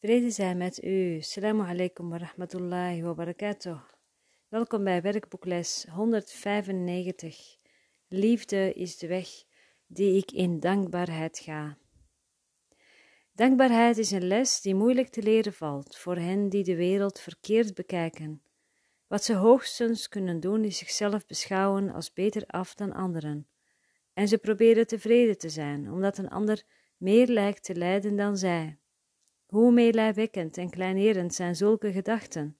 Vrede zij met u. Assalamu alaikum wa rahmatullahi wa barakatuh. Welkom bij werkboekles 195. Liefde is de weg die ik in dankbaarheid ga. Dankbaarheid is een les die moeilijk te leren valt voor hen die de wereld verkeerd bekijken. Wat ze hoogstens kunnen doen is zichzelf beschouwen als beter af dan anderen. En ze proberen tevreden te zijn, omdat een ander meer lijkt te lijden dan zij. Hoe meelijwekkend en kleinerend zijn zulke gedachten?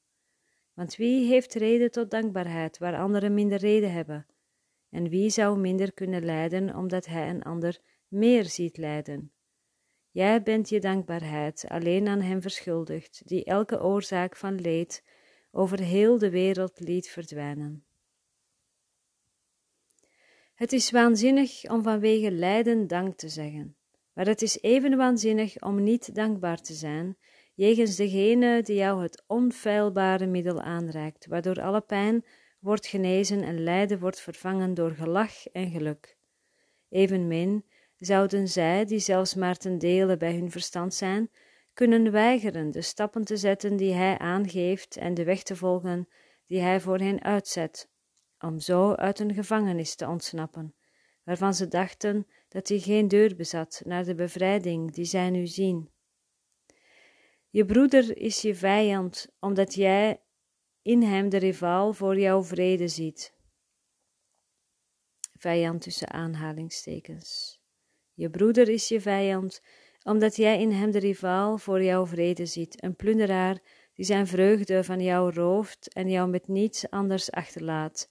Want wie heeft reden tot dankbaarheid waar anderen minder reden hebben? En wie zou minder kunnen lijden omdat hij een ander meer ziet lijden? Jij bent je dankbaarheid alleen aan hem verschuldigd, die elke oorzaak van leed over heel de wereld liet verdwijnen. Het is waanzinnig om vanwege lijden dank te zeggen. Maar het is even waanzinnig om niet dankbaar te zijn jegens degene die jou het onfeilbare middel aanreikt, waardoor alle pijn wordt genezen en lijden wordt vervangen door gelach en geluk. Evenmin zouden zij, die zelfs maar ten dele bij hun verstand zijn, kunnen weigeren de stappen te zetten die hij aangeeft en de weg te volgen die hij voor hen uitzet, om zo uit een gevangenis te ontsnappen, waarvan ze dachten dat hij geen deur bezat naar de bevrijding die zij nu zien. Je broeder is je vijand, omdat jij in hem de rivaal voor jouw vrede ziet. Vijand tussen aanhalingstekens. Je broeder is je vijand, omdat jij in hem de rivaal voor jouw vrede ziet, een plunderaar die zijn vreugde van jou rooft en jou met niets anders achterlaat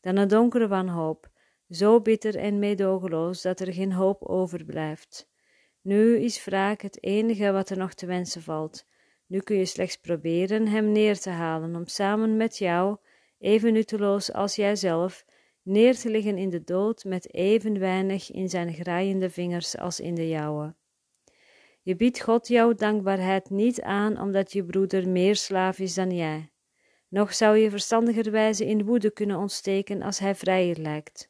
dan een donkere wanhoop, zo bitter en meedogenloos dat er geen hoop overblijft. Nu is wraak het enige wat er nog te wensen valt. Nu kun je slechts proberen hem neer te halen om samen met jou, even nutteloos als jijzelf, neer te liggen in de dood met even weinig in zijn graaiende vingers als in de jouwe. Je biedt God jouw dankbaarheid niet aan omdat je broeder meer slaaf is dan jij. Nog zou je verstandigerwijze in woede kunnen ontsteken als hij vrijer lijkt.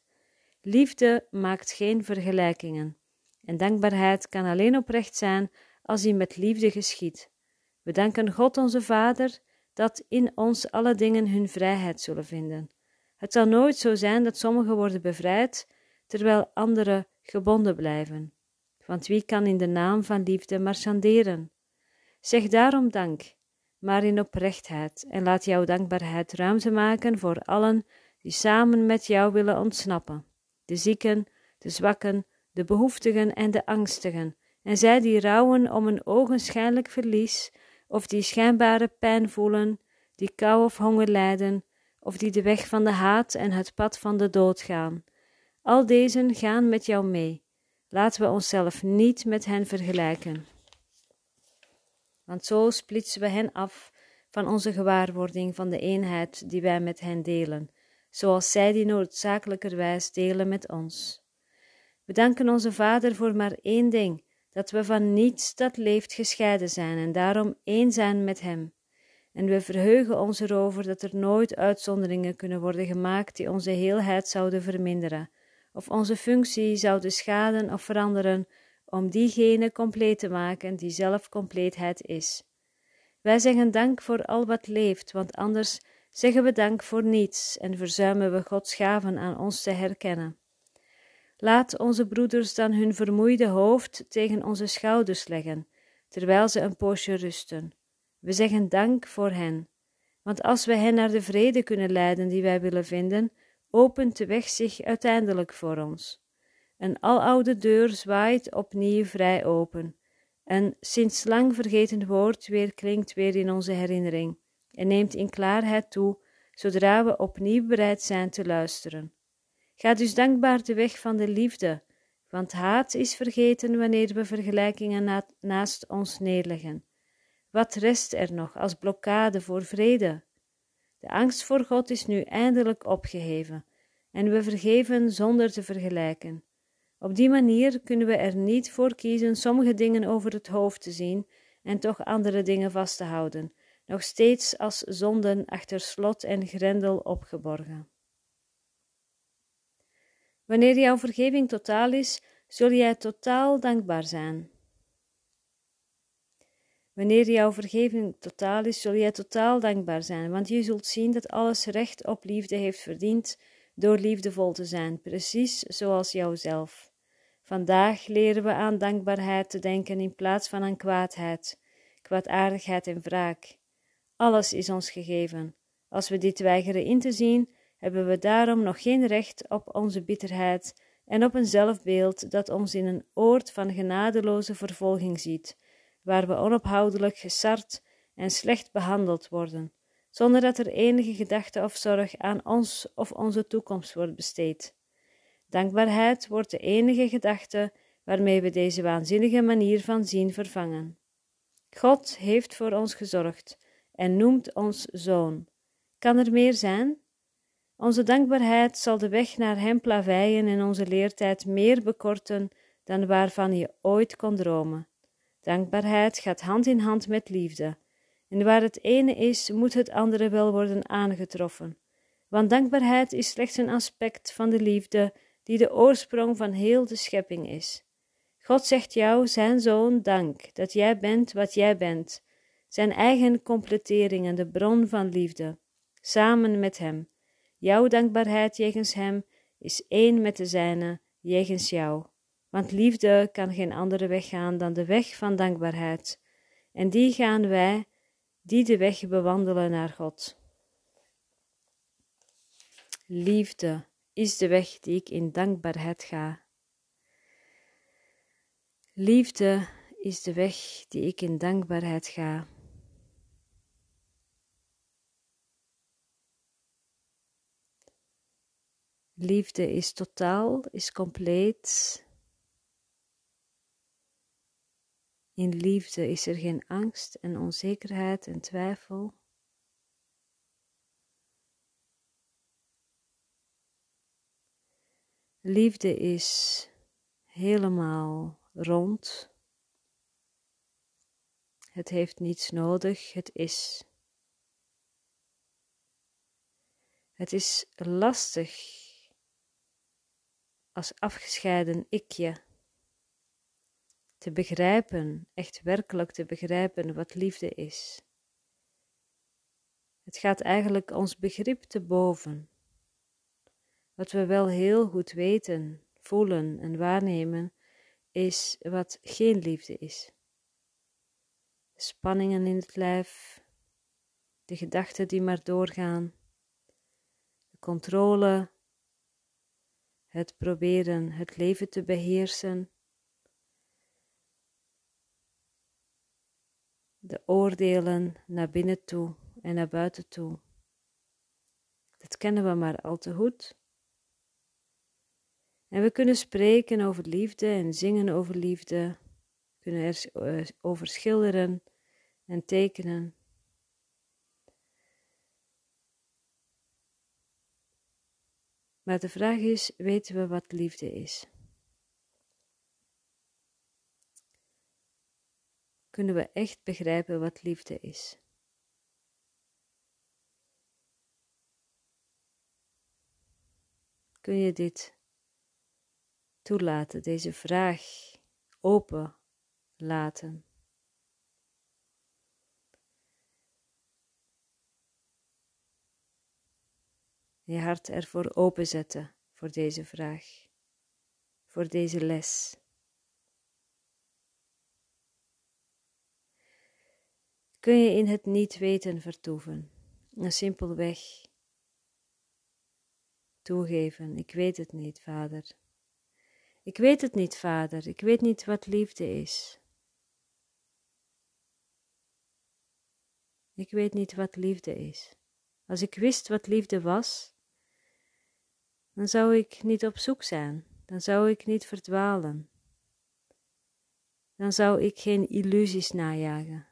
Liefde maakt geen vergelijkingen. En dankbaarheid kan alleen oprecht zijn als die met liefde geschiet. We danken God onze Vader dat in ons alle dingen hun vrijheid zullen vinden. Het zal nooit zo zijn dat sommigen worden bevrijd, terwijl anderen gebonden blijven. Want wie kan in de naam van liefde marchanderen? Zeg daarom dank, maar in oprechtheid, en laat jouw dankbaarheid ruimte maken voor allen die samen met jou willen ontsnappen de zieken, de zwakken, de behoeftigen en de angstigen, en zij die rouwen om een ogenschijnlijk verlies, of die schijnbare pijn voelen, die kou of honger lijden, of die de weg van de haat en het pad van de dood gaan. Al deze gaan met jou mee. Laten we onszelf niet met hen vergelijken. Want zo splitsen we hen af van onze gewaarwording van de eenheid die wij met hen delen, zoals zij die noodzakelijkerwijs delen met ons. We danken onze Vader voor maar één ding, dat we van niets dat leeft gescheiden zijn en daarom één zijn met Hem. En we verheugen ons erover dat er nooit uitzonderingen kunnen worden gemaakt die onze heelheid zouden verminderen, of onze functie zouden schaden of veranderen, om diegene compleet te maken die zelf compleetheid is. Wij zeggen dank voor al wat leeft, want anders zeggen we dank voor niets en verzuimen we Gods gaven aan ons te herkennen. Laat onze broeders dan hun vermoeide hoofd tegen onze schouders leggen, terwijl ze een poosje rusten. We zeggen dank voor hen, want als we hen naar de vrede kunnen leiden die wij willen vinden, opent de weg zich uiteindelijk voor ons. Een aloude deur zwaait opnieuw vrij open. Een sinds lang vergeten woord weer klinkt weer in onze herinnering en neemt in klaarheid toe zodra we opnieuw bereid zijn te luisteren. Ga dus dankbaar de weg van de liefde, want haat is vergeten wanneer we vergelijkingen naast ons neerleggen. Wat rest er nog als blokkade voor vrede? De angst voor God is nu eindelijk opgeheven en we vergeven zonder te vergelijken. Op die manier kunnen we er niet voor kiezen sommige dingen over het hoofd te zien en toch andere dingen vast te houden, nog steeds als zonden achter slot en grendel opgeborgen. Wanneer jouw vergeving totaal is, zul jij totaal dankbaar zijn. Wanneer jouw vergeving totaal is, zul jij totaal dankbaar zijn, want je zult zien dat alles recht op liefde heeft verdiend door liefdevol te zijn, precies zoals jouzelf. Vandaag leren we aan dankbaarheid te denken in plaats van aan kwaadheid, kwaadaardigheid en wraak. Alles is ons gegeven. Als we dit weigeren in te zien, hebben we daarom nog geen recht op onze bitterheid en op een zelfbeeld dat ons in een oord van genadeloze vervolging ziet, waar we onophoudelijk gesart en slecht behandeld worden, zonder dat er enige gedachte of zorg aan ons of onze toekomst wordt besteed. Dankbaarheid wordt de enige gedachte waarmee we deze waanzinnige manier van zien vervangen. God heeft voor ons gezorgd en noemt ons zoon. Kan er meer zijn? Onze dankbaarheid zal de weg naar Hem plaveien en onze leertijd meer bekorten dan waarvan je ooit kon dromen. Dankbaarheid gaat hand in hand met liefde. En waar het ene is, moet het andere wel worden aangetroffen. Want dankbaarheid is slechts een aspect van de liefde die de oorsprong van heel de schepping is. God zegt jou, zijn zoon, dank dat jij bent wat jij bent, zijn eigen completering en de bron van liefde, samen met Hem. Jouw dankbaarheid jegens Hem is één met de zijne jegens jou, want liefde kan geen andere weg gaan dan de weg van dankbaarheid, en die gaan wij, die de weg bewandelen naar God. Liefde is de weg die ik in dankbaarheid ga. Liefde is de weg die ik in dankbaarheid ga. Liefde is totaal, is compleet. In liefde is er geen angst en onzekerheid en twijfel. Liefde is helemaal rond. Het heeft niets nodig, het is. Het is lastig als afgescheiden ikje te begrijpen, echt werkelijk te begrijpen wat liefde is. Het gaat eigenlijk ons begrip te boven. Wat we wel heel goed weten, voelen en waarnemen, is wat geen liefde is. De spanningen in het lijf, de gedachten die maar doorgaan, de controle, het proberen het leven te beheersen, de oordelen naar binnen toe en naar buiten toe. Dat kennen we maar al te goed. En we kunnen spreken over liefde en zingen over liefde, kunnen er eh, over schilderen en tekenen. Maar de vraag is: weten we wat liefde is? Kunnen we echt begrijpen wat liefde is? Kun je dit toelaten, deze vraag open laten. Je hart ervoor openzetten voor deze vraag, voor deze les. Kun je in het niet weten vertoeven, een simpelweg toegeven, ik weet het niet, vader. Ik weet het niet, vader. Ik weet niet wat liefde is. Ik weet niet wat liefde is. Als ik wist wat liefde was, dan zou ik niet op zoek zijn, dan zou ik niet verdwalen, dan zou ik geen illusies najagen,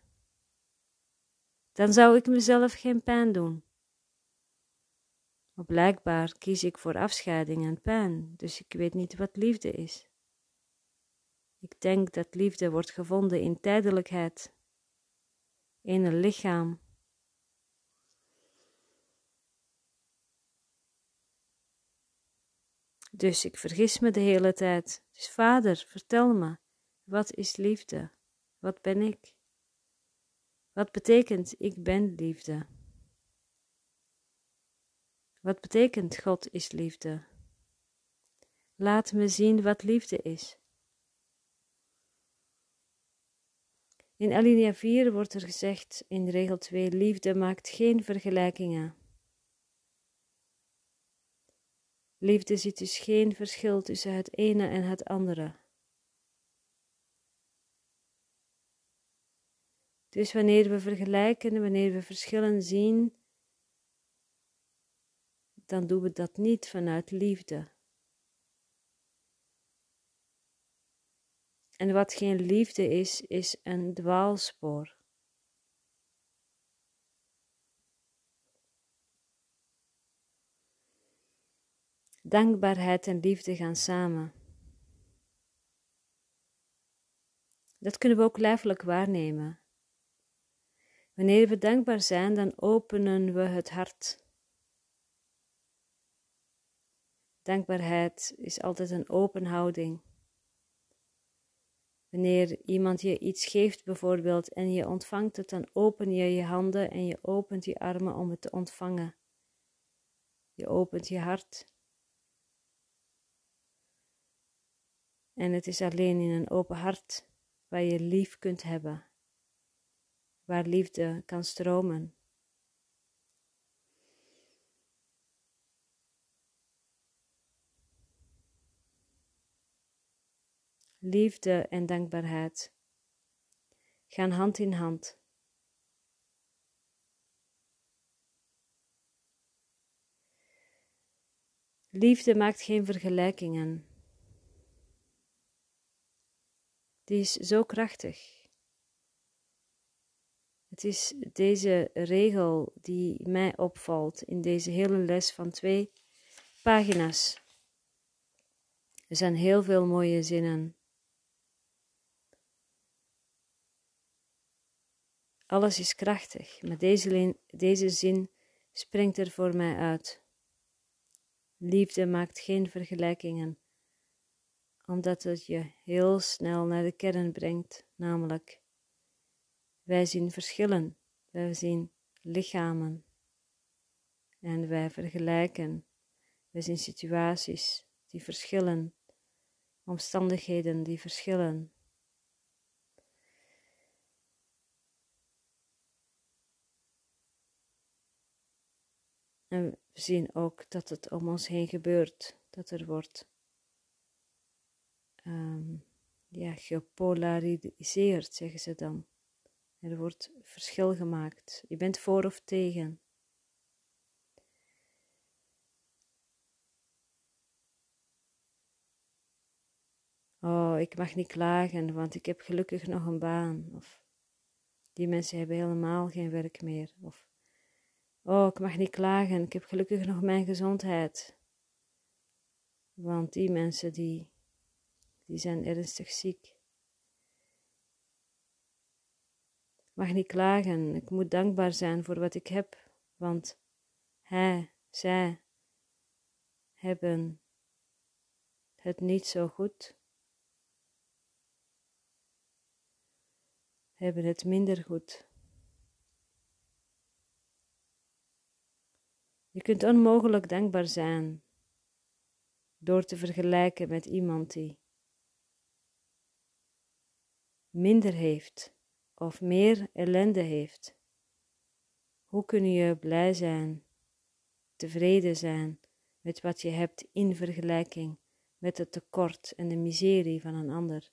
dan zou ik mezelf geen pijn doen. Maar blijkbaar kies ik voor afscheiding en pijn, dus ik weet niet wat liefde is. Ik denk dat liefde wordt gevonden in tijdelijkheid, in een lichaam. Dus ik vergis me de hele tijd. Dus vader, vertel me, wat is liefde? Wat ben ik? Wat betekent ik ben liefde? Wat betekent God is liefde? Laat me zien wat liefde is. In alinea 4 wordt er gezegd in regel 2: liefde maakt geen vergelijkingen. Liefde ziet dus geen verschil tussen het ene en het andere. Dus wanneer we vergelijken, wanneer we verschillen zien, dan doen we dat niet vanuit liefde. En wat geen liefde is, is een dwaalspoor. Dankbaarheid en liefde gaan samen. Dat kunnen we ook lijfelijk waarnemen. Wanneer we dankbaar zijn, dan openen we het hart. Dankbaarheid is altijd een open houding. Wanneer iemand je iets geeft bijvoorbeeld en je ontvangt het, dan open je je handen en je opent je armen om het te ontvangen. Je opent je hart. En het is alleen in een open hart waar je lief kunt hebben, waar liefde kan stromen. liefde en dankbaarheid gaan hand in hand. Liefde maakt geen vergelijkingen. Die is zo krachtig. Het is deze regel die mij opvalt in deze hele les van twee pagina's. Er zijn heel veel mooie zinnen. Alles is krachtig, maar deze, deze zin springt er voor mij uit. Liefde maakt geen vergelijkingen, omdat het je heel snel naar de kern brengt, namelijk wij zien verschillen, wij zien lichamen en wij vergelijken, wij zien situaties die verschillen, omstandigheden die verschillen. En we zien ook dat het om ons heen gebeurt, dat er wordt um, ja, gepolariseerd, zeggen ze dan. Er wordt verschil gemaakt. Je bent voor of tegen. Oh, ik mag niet klagen, want ik heb gelukkig nog een baan. Of die mensen hebben helemaal geen werk meer. Of Oh, ik mag niet klagen. Ik heb gelukkig nog mijn gezondheid. Want die mensen die, die zijn ernstig ziek. Ik mag niet klagen. Ik moet dankbaar zijn voor wat ik heb. Want hij, zij hebben het niet zo goed. Hebben het minder goed. Je kunt onmogelijk dankbaar zijn door te vergelijken met iemand die minder heeft of meer ellende heeft. Hoe kun je blij zijn, tevreden zijn met wat je hebt in vergelijking met het tekort en de miserie van een ander?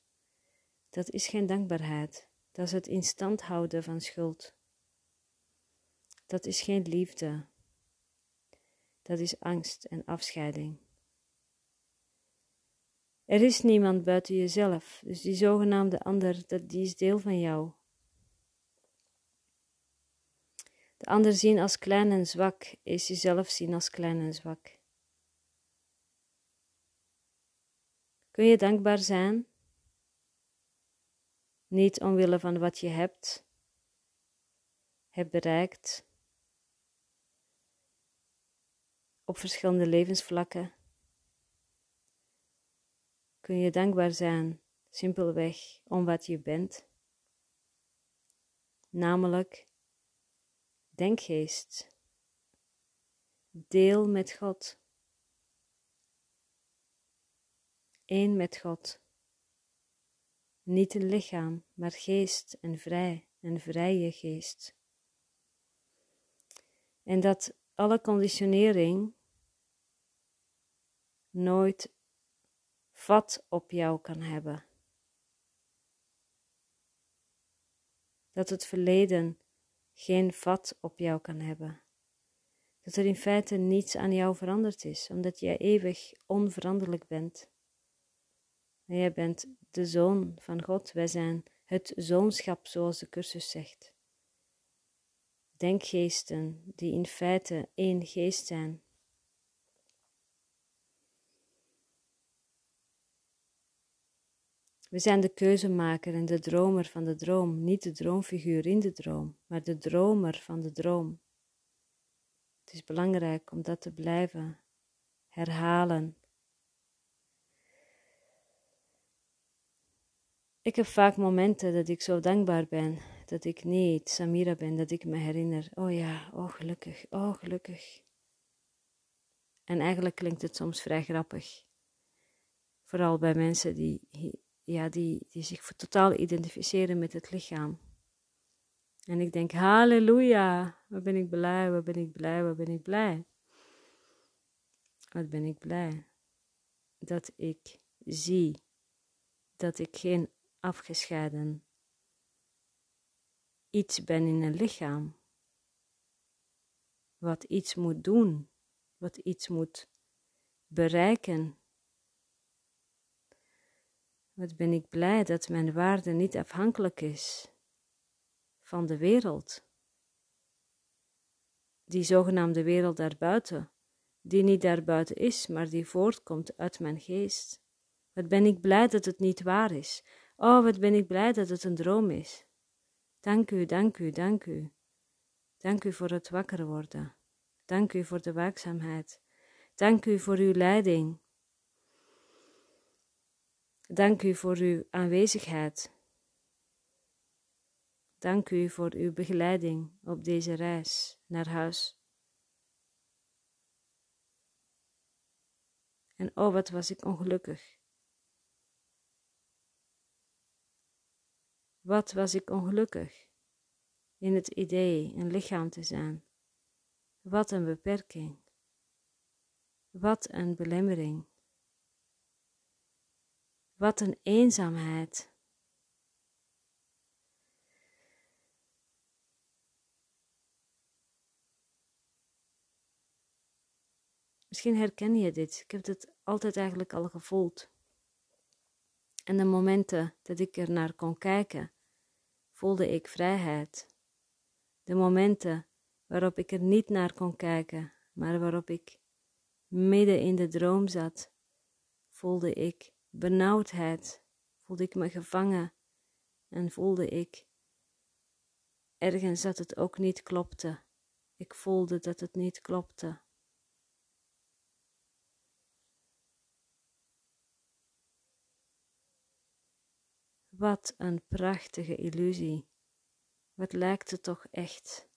Dat is geen dankbaarheid, dat is het instand houden van schuld. Dat is geen liefde, dat is angst en afscheiding. Er is niemand buiten jezelf, dus die zogenaamde ander, dat, die is deel van jou. De ander zien als klein en zwak is jezelf zien als klein en zwak. Kun je dankbaar zijn? Niet omwille van wat je hebt, hebt bereikt, op verschillende levensvlakken. Kun je dankbaar zijn, simpelweg om wat je bent. namelijk denkgeest. Deel met God. Eén met God. Niet een lichaam, maar geest en vrij en vrije geest. En dat alle conditionering nooit vat op jou kan hebben. Dat het verleden geen vat op jou kan hebben. Dat er in feite niets aan jou veranderd is, omdat jij eeuwig onveranderlijk bent. En jij bent de zoon van God. Wij zijn het zoonschap, zoals de cursus zegt. Denkgeesten die in feite één geest zijn. We zijn de keuzemaker en de dromer van de droom, niet de droomfiguur in de droom, maar de dromer van de droom. Het is belangrijk om dat te blijven herhalen. Ik heb vaak momenten dat ik zo dankbaar ben dat ik niet Samira ben, dat ik me herinner, oh ja, oh gelukkig, oh gelukkig. En eigenlijk klinkt het soms vrij grappig. Vooral bij mensen die ja, die, die zich totaal identificeren met het lichaam. En ik denk, halleluja, wat ben ik blij, wat ben ik blij, wat ben ik blij. Wat ben ik blij dat ik zie dat ik geen afgescheiden iets ben in een lichaam. Wat iets moet doen, wat iets moet bereiken wat ben ik blij dat mijn waarde niet afhankelijk is van de wereld. Die zogenaamde wereld daarbuiten, die niet daarbuiten is, maar die voortkomt uit mijn geest. Wat ben ik blij dat het niet waar is. Oh, wat ben ik blij dat het een droom is. Dank u, dank u, dank u. Dank u voor het wakker worden. Dank u voor de waakzaamheid. Dank u voor uw leiding. Dank u voor uw aanwezigheid. Dank u voor uw begeleiding op deze reis naar huis. En oh, wat was ik ongelukkig. Wat was ik ongelukkig in het idee een lichaam te zijn. Wat een beperking. Wat een belemmering. Wat een eenzaamheid. Misschien herken je dit. Ik heb dit altijd eigenlijk al gevoeld. En de momenten dat ik er naar kon kijken, voelde ik vrijheid. De momenten waarop ik er niet naar kon kijken, maar waarop ik midden in de droom zat, voelde ik benauwdheid, voelde ik me gevangen en voelde ik ergens dat het ook niet klopte. Ik voelde dat het niet klopte. Wat een prachtige illusie. Wat lijkt het toch echt?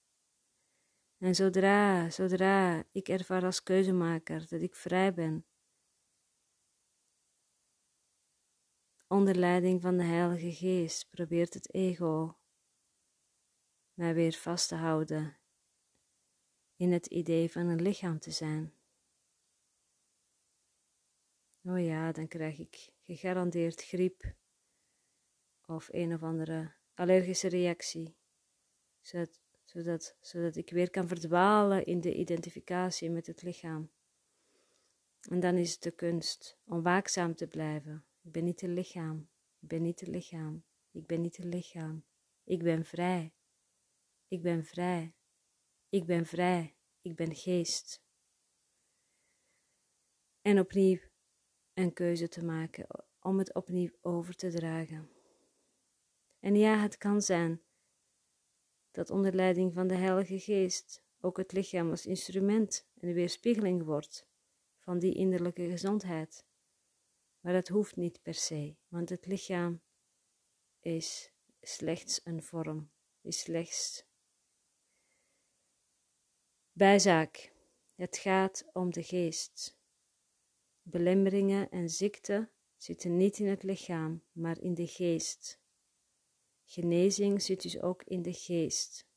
En zodra, zodra ik ervaar als keuzemaker dat ik vrij ben, Onder leiding van de Heilige Geest probeert het ego mij weer vast te houden in het idee van een lichaam te zijn. Oh ja, dan krijg ik gegarandeerd griep of een of andere allergische reactie, zodat, zodat, zodat ik weer kan verdwalen in de identificatie met het lichaam. En dan is het de kunst om waakzaam te blijven ik ben niet een lichaam. Ik ben niet een lichaam. Ik ben niet een lichaam. Ik ben vrij. Ik ben vrij. Ik ben vrij. Ik ben geest. En opnieuw een keuze te maken om het opnieuw over te dragen. En ja, het kan zijn dat onder leiding van de Heilige Geest ook het lichaam als instrument en weerspiegeling wordt van die innerlijke gezondheid. Maar dat hoeft niet per se, want het lichaam is slechts een vorm is slechts bijzaak. Het gaat om de geest. Belemmeringen en ziekte zitten niet in het lichaam, maar in de geest. Genezing zit dus ook in de geest.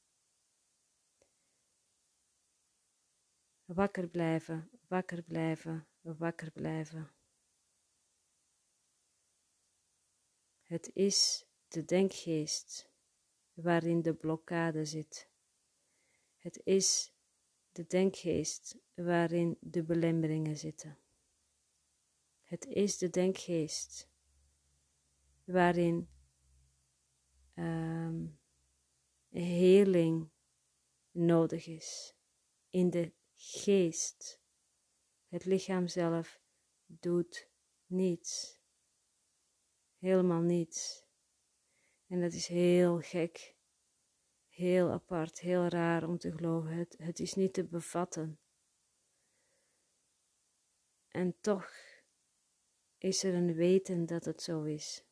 Wakker blijven, wakker blijven, wakker blijven. Het is de denkgeest waarin de blokkade zit. Het is de denkgeest waarin de belemmeringen zitten. Het is de denkgeest waarin um, heling nodig is. In de geest. Het lichaam zelf doet niets. Helemaal niets. En dat is heel gek. Heel apart, heel raar om te geloven. Het, het is niet te bevatten. En toch is er een weten dat het zo is.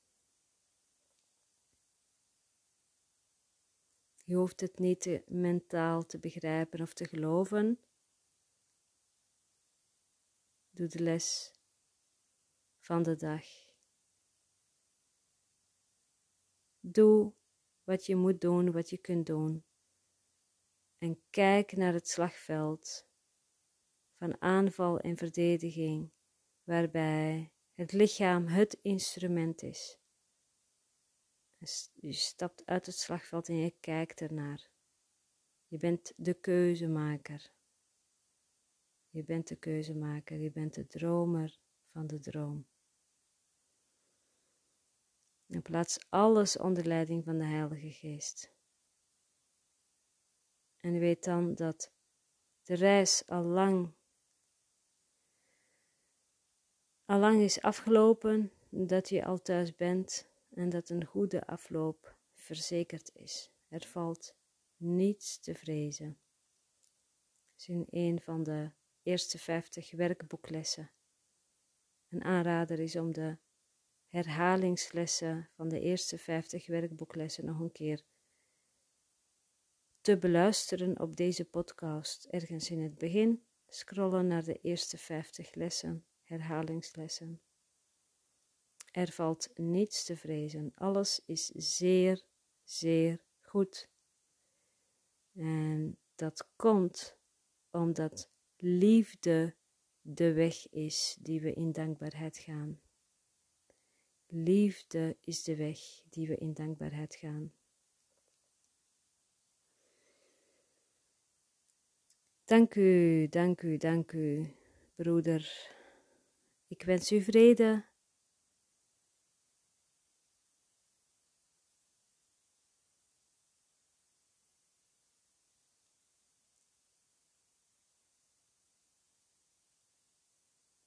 Je hoeft het niet te, mentaal te begrijpen of te geloven. Doe de les van de dag. Doe wat je moet doen, wat je kunt doen. En kijk naar het slagveld van aanval en verdediging, waarbij het lichaam het instrument is. Je stapt uit het slagveld en je kijkt ernaar. Je bent de keuzemaker. Je bent de keuzemaker, je bent de dromer van de droom. En plaats alles onder leiding van de Heilige Geest. En weet dan dat de reis al lang, al lang is afgelopen, dat je al thuis bent en dat een goede afloop verzekerd is. Er valt niets te vrezen. is in een van de eerste 50 werkboeklessen. Een aanrader is om de herhalingslessen van de eerste 50 werkboeklessen nog een keer te beluisteren op deze podcast. Ergens in het begin scrollen naar de eerste 50 lessen, herhalingslessen. Er valt niets te vrezen. Alles is zeer, zeer goed. En dat komt omdat liefde de weg is die we in dankbaarheid gaan. Liefde is de weg die we in dankbaarheid gaan. Dank u, dank u, dank u, broeder. Ik wens u vrede